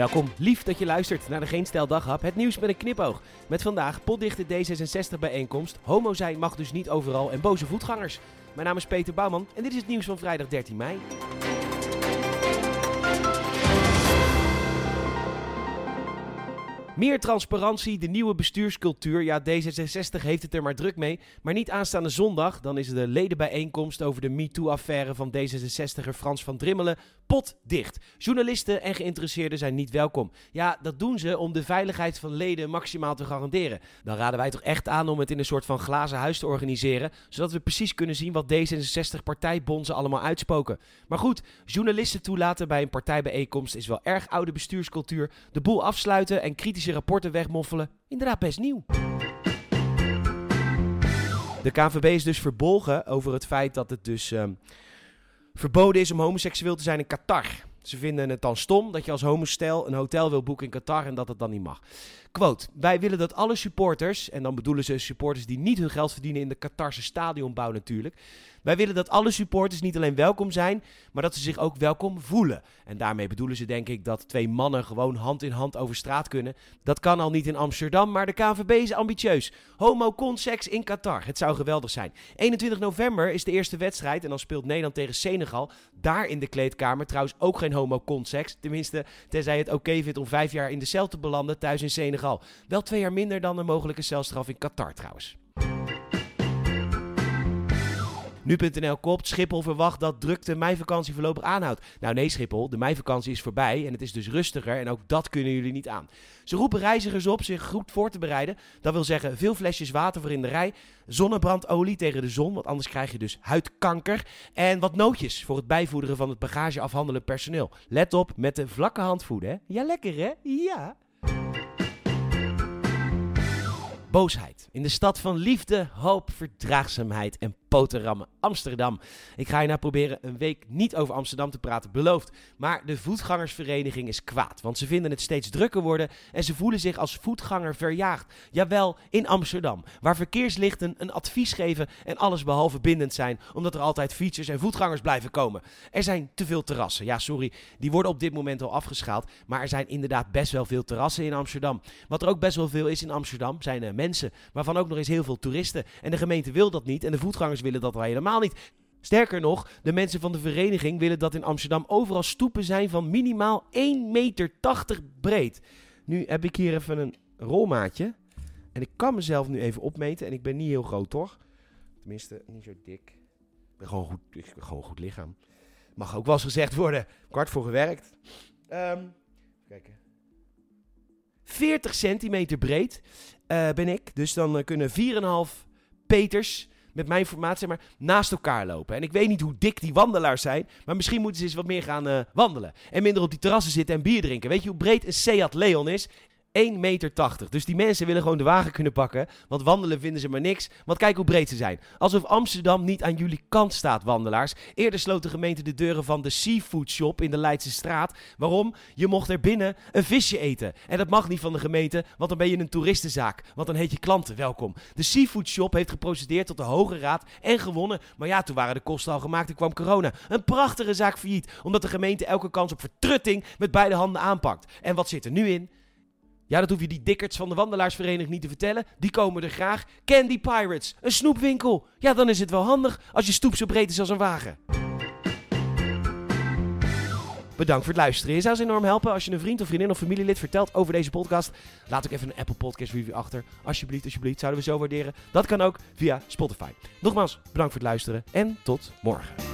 Welkom, lief dat je luistert naar de Geen Daghap, het nieuws met een knipoog. Met vandaag potdichte D66 bijeenkomst, homo zijn mag dus niet overal en boze voetgangers. Mijn naam is Peter Bouwman en dit is het nieuws van vrijdag 13 mei. Meer transparantie, de nieuwe bestuurscultuur. Ja, D66 heeft het er maar druk mee. Maar niet aanstaande zondag, dan is de ledenbijeenkomst over de MeToo-affaire van D66er Frans van Drimmelen potdicht. Journalisten en geïnteresseerden zijn niet welkom. Ja, dat doen ze om de veiligheid van leden maximaal te garanderen. Dan raden wij toch echt aan om het in een soort van glazen huis te organiseren, zodat we precies kunnen zien wat D66 partijbonzen allemaal uitspoken. Maar goed, journalisten toelaten bij een partijbijeenkomst is wel erg oude bestuurscultuur. De boel afsluiten en kritische rapporten wegmoffelen, inderdaad best nieuw. De KNVB is dus verbolgen over het feit dat het dus ehm, verboden is om homoseksueel te zijn in Qatar. Ze vinden het dan stom dat je als homostel een hotel wil boeken in Qatar en dat het dan niet mag. Quote, wij willen dat alle supporters, en dan bedoelen ze supporters die niet hun geld verdienen in de Qatarse stadionbouw natuurlijk. Wij willen dat alle supporters niet alleen welkom zijn, maar dat ze zich ook welkom voelen. En daarmee bedoelen ze denk ik dat twee mannen gewoon hand in hand over straat kunnen. Dat kan al niet in Amsterdam, maar de KNVB is ambitieus. Homo seks in Qatar. Het zou geweldig zijn. 21 november is de eerste wedstrijd en dan speelt Nederland tegen Senegal. Daar in de kleedkamer trouwens ook geen homo seks. Tenminste, tenzij het oké vindt om vijf jaar in de cel te belanden thuis in Senegal. Wel twee jaar minder dan de mogelijke celstraf in Qatar trouwens. Nu.nl kopt, Schiphol verwacht dat drukte meivakantie voorlopig aanhoudt. Nou nee Schiphol, de meivakantie is voorbij en het is dus rustiger en ook dat kunnen jullie niet aan. Ze roepen reizigers op zich goed voor te bereiden. Dat wil zeggen veel flesjes water voor in de rij, zonnebrandolie tegen de zon, want anders krijg je dus huidkanker. En wat nootjes voor het bijvoederen van het bagage afhandelend personeel. Let op, met de vlakke hand voeden hè. Ja lekker hè? Ja. Boosheid. In de stad van liefde, hoop, verdraagzaamheid en poterammen Amsterdam. Ik ga hierna proberen een week niet over Amsterdam te praten, beloofd. Maar de voetgangersvereniging is kwaad, want ze vinden het steeds drukker worden en ze voelen zich als voetganger verjaagd. Jawel, in Amsterdam, waar verkeerslichten een advies geven en alles behalve bindend zijn, omdat er altijd fietsers en voetgangers blijven komen. Er zijn te veel terrassen. Ja, sorry, die worden op dit moment al afgeschaald, maar er zijn inderdaad best wel veel terrassen in Amsterdam. Wat er ook best wel veel is in Amsterdam zijn uh, mensen, waarvan ook nog eens heel veel toeristen. En de gemeente wil dat niet en de voetgangers willen dat al helemaal niet. Sterker nog, de mensen van de vereniging willen dat in Amsterdam overal stoepen zijn van minimaal 1,80 meter breed. Nu heb ik hier even een rolmaatje. En ik kan mezelf nu even opmeten. En ik ben niet heel groot, toch? Tenminste, niet zo dik. Ik ben gewoon goed, gewoon goed lichaam. Mag ook wel eens gezegd worden. Kwart voor gewerkt. Um, kijken. 40 centimeter breed uh, ben ik. Dus dan uh, kunnen 4,5 peters met mijn formaat zeg maar, naast elkaar lopen. En ik weet niet hoe dik die wandelaars zijn, maar misschien moeten ze eens wat meer gaan uh, wandelen. En minder op die terrassen zitten en bier drinken. Weet je hoe breed een Seat Leon is? 1,80 meter. Dus die mensen willen gewoon de wagen kunnen pakken. Want wandelen vinden ze maar niks. Want kijk hoe breed ze zijn. Alsof Amsterdam niet aan jullie kant staat, wandelaars. Eerder sloot de gemeente de deuren van de Seafood Shop in de Leidse straat. Waarom? Je mocht er binnen een visje eten. En dat mag niet van de gemeente, want dan ben je een toeristenzaak. Want dan heet je klanten welkom. De Seafood Shop heeft geprocedeerd tot de Hoge Raad en gewonnen. Maar ja, toen waren de kosten al gemaakt en kwam corona. Een prachtige zaak failliet, omdat de gemeente elke kans op vertrutting met beide handen aanpakt. En wat zit er nu in? Ja, dat hoef je die dikkerts van de wandelaarsvereniging niet te vertellen. Die komen er graag. Candy Pirates, een snoepwinkel. Ja, dan is het wel handig als je stoep zo breed is als een wagen. Bedankt voor het luisteren. Je zou ze enorm helpen als je een vriend of vriendin of familielid vertelt over deze podcast. Laat ook even een Apple Podcast review achter. Alsjeblieft, alsjeblieft. Zouden we zo waarderen. Dat kan ook via Spotify. Nogmaals, bedankt voor het luisteren en tot morgen.